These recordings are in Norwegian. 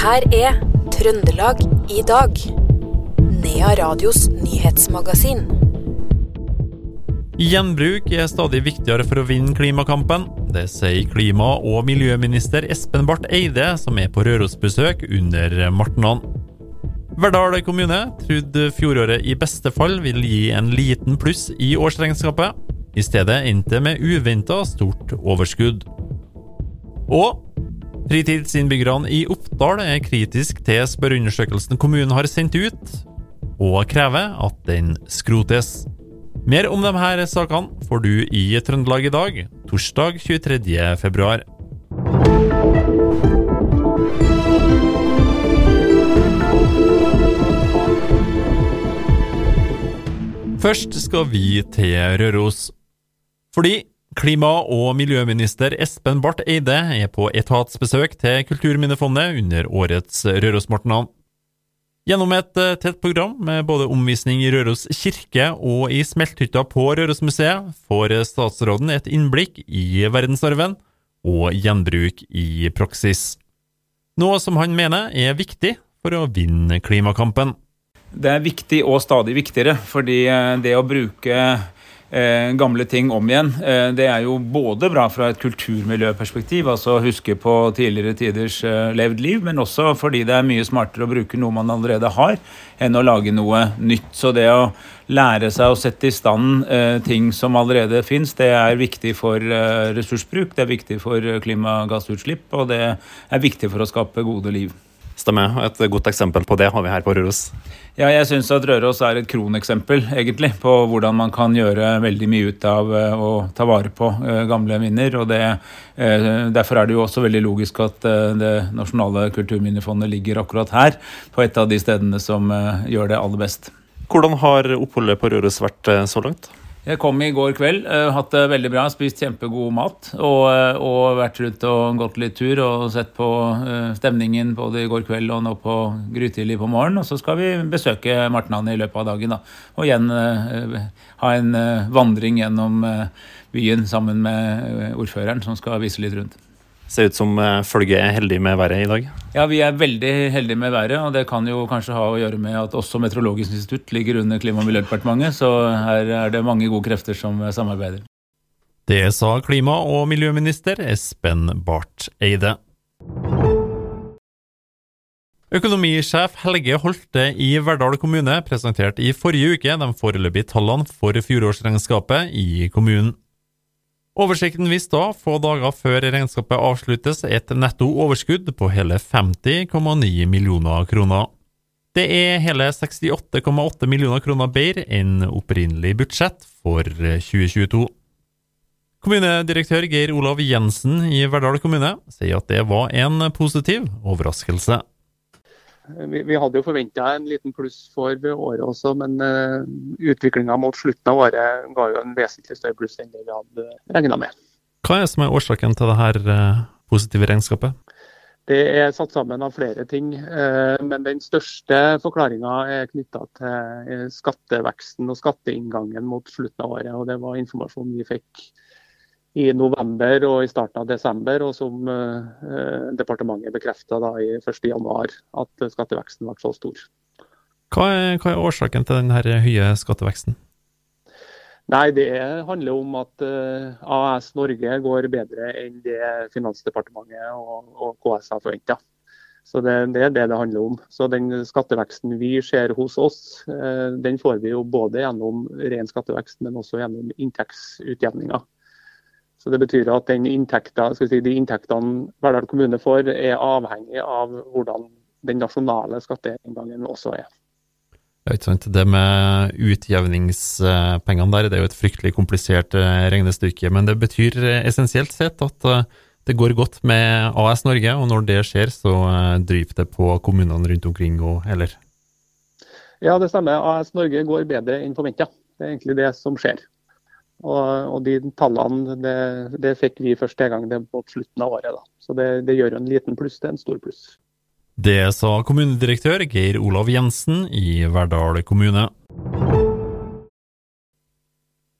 her er Trøndelag i dag. Nea Radios nyhetsmagasin. Gjenbruk er stadig viktigere for å vinne klimakampen. Det sier klima- og miljøminister Espen Barth Eide, som er på Rørosbesøk under Martnan. Verdal kommune trodde fjoråret i beste fall vil gi en liten pluss i årsregnskapet. I stedet endte med uventa stort overskudd. Og fritidsinnbyggerne i Oppdal er kritisk til spørreundersøkelsen kommunen har sendt ut, og krever at den skrotes. Mer om disse sakene får du i Trøndelag i dag, torsdag 23. februar. Først skal vi til Røros. Fordi klima- og miljøminister Espen Barth Eide er på etatsbesøk til Kulturminnefondet under årets Rørosmartnan. Gjennom et eh, tett program med både omvisning i Røros kirke og i smelthytta på Rørosmuseet får statsråden et innblikk i verdensarven og gjenbruk i praksis. Noe som han mener er viktig for å vinne klimakampen. Det er viktig og stadig viktigere, fordi eh, det å bruke eh, gamle ting om igjen, eh, det er jo både bra fra et kulturmiljøperspektiv, altså huske på tidligere tiders eh, levd liv, men også fordi det er mye smartere å bruke noe man allerede har, enn å lage noe nytt. Så det å lære seg å sette i stand eh, ting som allerede fins, det er viktig for eh, ressursbruk, det er viktig for eh, klimagassutslipp, og det er viktig for å skape gode liv. Stemmer. Et godt eksempel på det har vi her på Røros. Ja, jeg syns at Røros er et kroneksempel egentlig, på hvordan man kan gjøre veldig mye ut av eh, å ta vare på eh, gamle minner. og det, eh, Derfor er det jo også veldig logisk at det nasjonale kulturminnefondet ligger akkurat her, på et av de stedene som gjør det aller best. Hvordan har oppholdet på Røros vært så langt? Jeg kom i går kveld, eh, hatt det veldig bra, spist kjempegod mat. Og, eh, og vært rundt og gått litt tur og sett på eh, stemningen både i går kveld og nå på grytidlig på morgen. Og så skal vi besøke Martnan i løpet av dagen. da. Og igjen ha en vandring gjennom byen sammen med ordføreren, som skal vise litt rundt. Ser ut som eh, følget er heldig med været i dag. Ja, vi er veldig heldige med været, og det kan jo kanskje ha å gjøre med at også Meteorologisk institutt ligger under Klima- og miljødepartementet, så her er det mange gode krefter som samarbeider. Det sa klima- og miljøminister Espen Barth Eide. Økonomisjef Helge Holte i Verdal kommune presenterte i forrige uke de foreløpige tallene for fjorårsregnskapet i kommunen. Oversikten viste da, få dager før regnskapet avsluttes, et netto overskudd på hele 50,9 millioner kroner. Det er hele 68,8 millioner kroner bedre enn opprinnelig budsjett for 2022. Kommunedirektør Geir Olav Jensen i Verdal kommune sier at det var en positiv overraskelse. Vi, vi hadde jo forventa en liten pluss for året også, men uh, utviklinga mot slutten av året ga jo en vesentlig større pluss enn det vi hadde regna med. Hva er det som er årsaken til det her positive regnskapet? Det er satt sammen av flere ting, eh, men den største forklaringa er knytta til eh, skatteveksten og skatteinngangen mot slutten av året. og Det var informasjon vi fikk i november og i starten av desember, og som eh, departementet bekrefta i 1.1 at skatteveksten ble så stor. Hva er, hva er årsaken til denne høye skatteveksten? Nei, Det handler om at eh, AS Norge går bedre enn det Finansdepartementet og, og KS har forventa. Så det, det, er det det handler om. Så Den skatteveksten vi ser hos oss, eh, den får vi jo både gjennom ren skattevekst, men også gjennom inntektsutjevninga. Så Det betyr at den inntekta, si, de inntektene Verdal kommune får, er avhengig av hvordan den nasjonale skatteinngangen også er. Ja, ikke sant. Det med utjevningspengene der, det er jo et fryktelig komplisert eh, regnestykke. Men det betyr eh, essensielt sett at eh, det går godt med AS Norge, og når det skjer, så driver det på kommunene rundt omkring òg, eller? Ja, det stemmer. AS Norge går bedre enn forventa. Det er egentlig det som skjer. Og, og de tallene det, det, fikk vi første gang det på slutten av året. Da. Så det, det gjør en liten pluss til en stor pluss. Det sa kommunedirektør Geir Olav Jensen i Verdal kommune.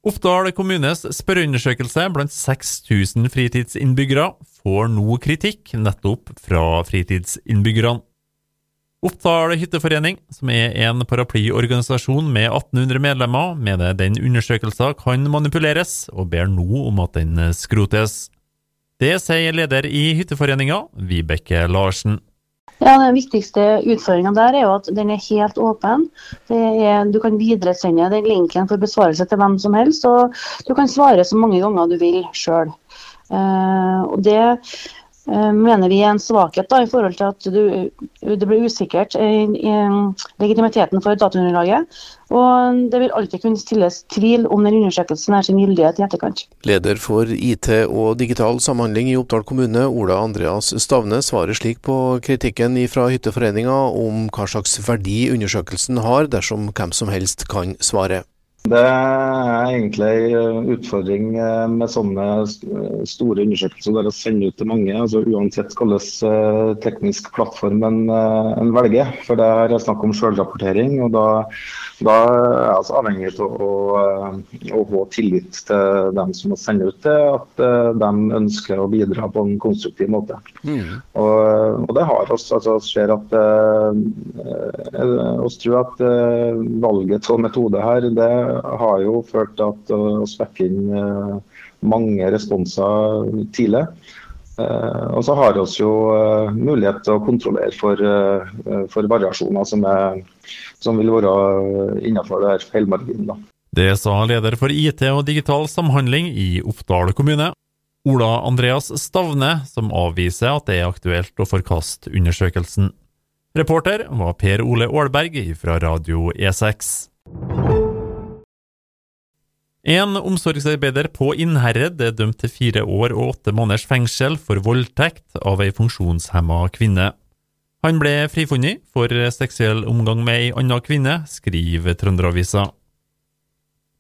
Oppdal kommunes spørreundersøkelse blant 6000 fritidsinnbyggere får nå kritikk nettopp fra fritidsinnbyggerne. Oppdal hytteforening, som er en paraplyorganisasjon med 1800 medlemmer, mener den undersøkelsen kan manipuleres, og ber nå om at den skrotes. Det sier leder i Hytteforeninga, Vibeke Larsen. Ja, Den viktigste utfordringa der er jo at den er helt åpen. Er, du kan videresende den linken for besvarelse til hvem som helst, og du kan svare så mange ganger du vil sjøl. Uh, og det Eh, mener vi er en svakhet da, i forhold til at du, det blir usikkert i, i legitimiteten for dataunderlaget. Og det vil alltid kunne stilles tvil om den undersøkelsen er sin gyldighet i etterkant. Leder for IT og digital samhandling i Oppdal kommune, Ola Andreas Stavne, svarer slik på kritikken fra Hytteforeninga om hva slags verdi undersøkelsen har, dersom hvem som helst kan svare. Det er egentlig en eh, utfordring eh, med sånne store undersøkelser der å sende ut til mange, altså uansett hvilken eh, teknisk plattform en, en, velger. For det er snakk om selvrapportering, og da, da er jeg altså avhengig av å, å, ha tillit til dem som må sende ut det, at de ønsker å bidra på en konstruktiv måte. Mm. Og, og, det har oss. altså ser at oss tror at valget av metode her det har jo til at å spekke inn eh, mange responser tidlig. Eh, og så har vi jo eh, mulighet til å kontrollere for, for variasjoner som, er, som, vil være innenfor det her feilmarginen. Det sa leder for IT og digital samhandling i Oppdal kommune, Ola Andreas Stavne, som avviser at det er aktuelt å forkaste undersøkelsen. Reporter var Per Ole Aalberg fra Radio E6. En omsorgsarbeider på Innherred er dømt til fire år og åtte måneders fengsel for voldtekt av ei funksjonshemma kvinne. Han ble frifunnet for seksuell omgang med ei anna kvinne, skriver Trønderavisa.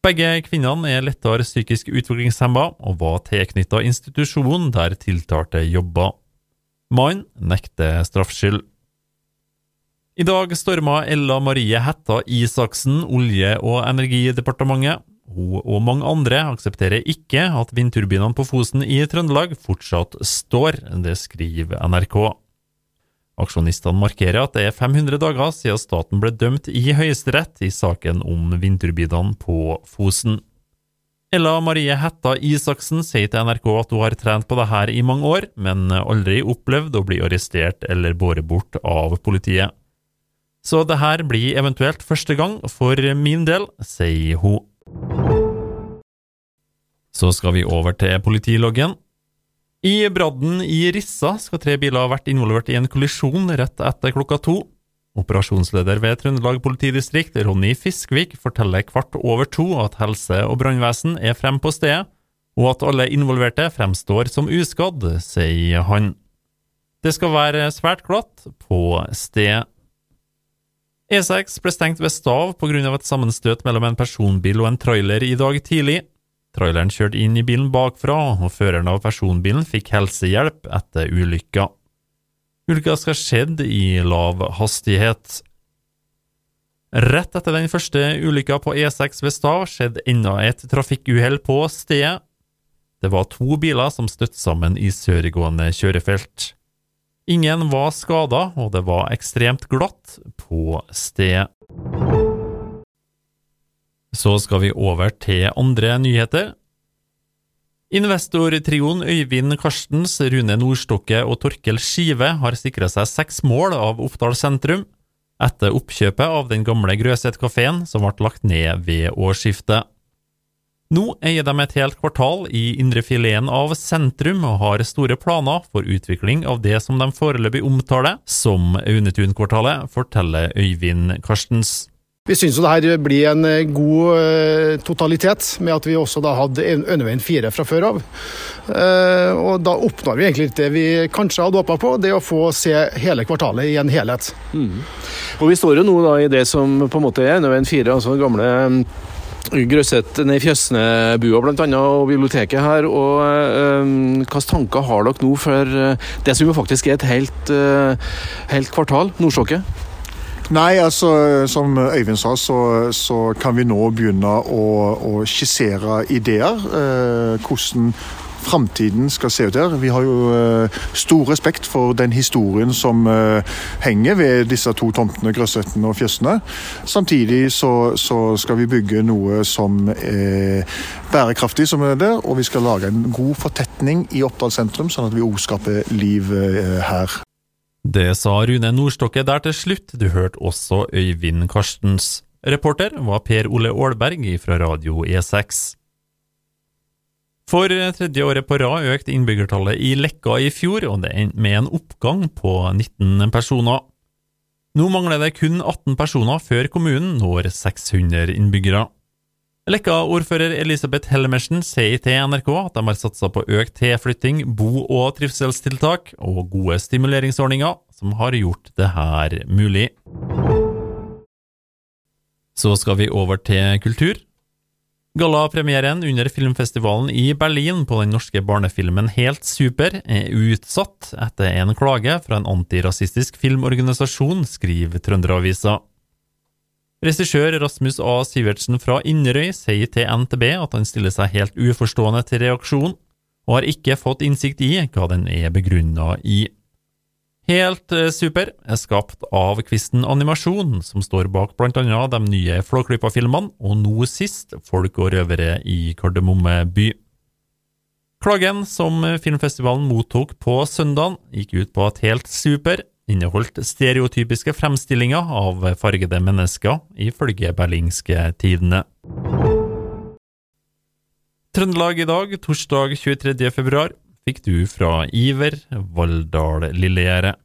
Begge kvinnene er lettere psykisk utviklingshemma og var tilknytta institusjonen der tiltalte jobba. Mannen nekter straffskyld. I dag storma Ella Marie Hetta Isaksen Olje- og energidepartementet hun og mange andre aksepterer ikke at vindturbinene på Fosen i Trøndelag fortsatt står, det skriver NRK. Aksjonistene markerer at det er 500 dager siden staten ble dømt i Høyesterett i saken om vindturbinene på Fosen. Ella Marie Hetta Isaksen sier til NRK at hun har trent på det her i mange år, men aldri opplevd å bli arrestert eller båret bort av politiet. Så det her blir eventuelt første gang for min del, sier hun. Så skal vi over til politiloggen. I Bradden i Rissa skal tre biler ha vært involvert i en kollisjon rett etter klokka to. Operasjonsleder ved Trøndelag politidistrikt, Ronny Fiskvik, forteller kvart over to at helse- og brannvesen er frem på stedet, og at alle involverte fremstår som uskadd, sier han. Det skal være svært glatt på stedet. E6 ble stengt ved Stav pga. et sammenstøt mellom en personbil og en trailer i dag tidlig. Traileren kjørte inn i bilen bakfra, og føreren av personbilen fikk helsehjelp etter ulykka. Ulykka skal ha skjedd i lav hastighet. Rett etter den første ulykka på E6 ved Stav skjedde enda et trafikkuhell på stedet. Det var to biler som støtte sammen i sørgående kjørefelt. Ingen var skada, og det var ekstremt glatt på sted. Så skal vi over til andre nyheter. Investortrioen Øyvind Karstens, Rune Nordstokke og Torkel Skive har sikra seg seks mål av Oppdal sentrum, etter oppkjøpet av den gamle Grøset kafeen som ble lagt ned ved årsskiftet. Nå eier de et helt kvartal i indrefileten av sentrum og har store planer for utvikling av det som de foreløpig omtaler som Aunetun-kvartalet, forteller Øyvind Karstens. Vi syns det her blir en eh, god eh, totalitet, med at vi også da hadde Øneveien 4 fra før av. Eh, og da oppnår vi egentlig det vi kanskje hadde håpa på, det å få se hele kvartalet i en helhet. Mm. Og Vi står jo nå da i det som på en måte er Øneveien 4, altså den gamle Grøsset, ned i Fjøsnebua bl.a. og biblioteket her. og øh, Hvilke tanker har dere nå for det som jo faktisk er et helt, øh, helt kvartal, Nordstokke? Nei, altså som Øyvind sa, så, så kan vi nå begynne å, å skissere ideer. Eh, hvordan framtiden skal se ut her. Vi har jo eh, stor respekt for den historien som eh, henger ved disse to tomtene, Grøssetten og Fjøsne. Samtidig så, så skal vi bygge noe som er bærekraftig, som er der, og vi skal lage en god fortetning i Oppdal sentrum, sånn at vi òg skaper liv eh, her. Det sa Rune Nordstokke der til slutt, du hørte også Øyvind Karstens. Reporter var Per Ole Aalberg fra Radio E6. For tredje året på rad økte innbyggertallet i Lekka i fjor, og det endte med en oppgang på 19 personer. Nå mangler det kun 18 personer før kommunen når 600 innbyggere. Lekka-ordfører Elisabeth Helmersen sier til NRK at de har satsa på økt tilflytting, bo- og trivselstiltak og gode stimuleringsordninger som har gjort det her mulig. Så skal vi over til kultur. Gallapremieren under filmfestivalen i Berlin på den norske barnefilmen Helt super er utsatt etter en klage fra en antirasistisk filmorganisasjon, skriver Trønderavisa. Regissør Rasmus A. Sivertsen fra Inderøy sier til NTB at han stiller seg helt uforstående til reaksjonen, og har ikke fått innsikt i hva den er begrunna i. Helt super er skapt av Kvisten Animasjon, som står bak blant annet de nye Flåklypa-filmene, og nå sist Folk og røvere i Kardemomme by. Klagen som filmfestivalen mottok på søndagen, gikk ut på at Helt super inneholdt stereotypiske fremstillinger av fargede mennesker, ifølge Berlingske Tidene. Trøndelag i dag, torsdag 23. februar, fikk du fra Iver Valldal Lillegjerdet.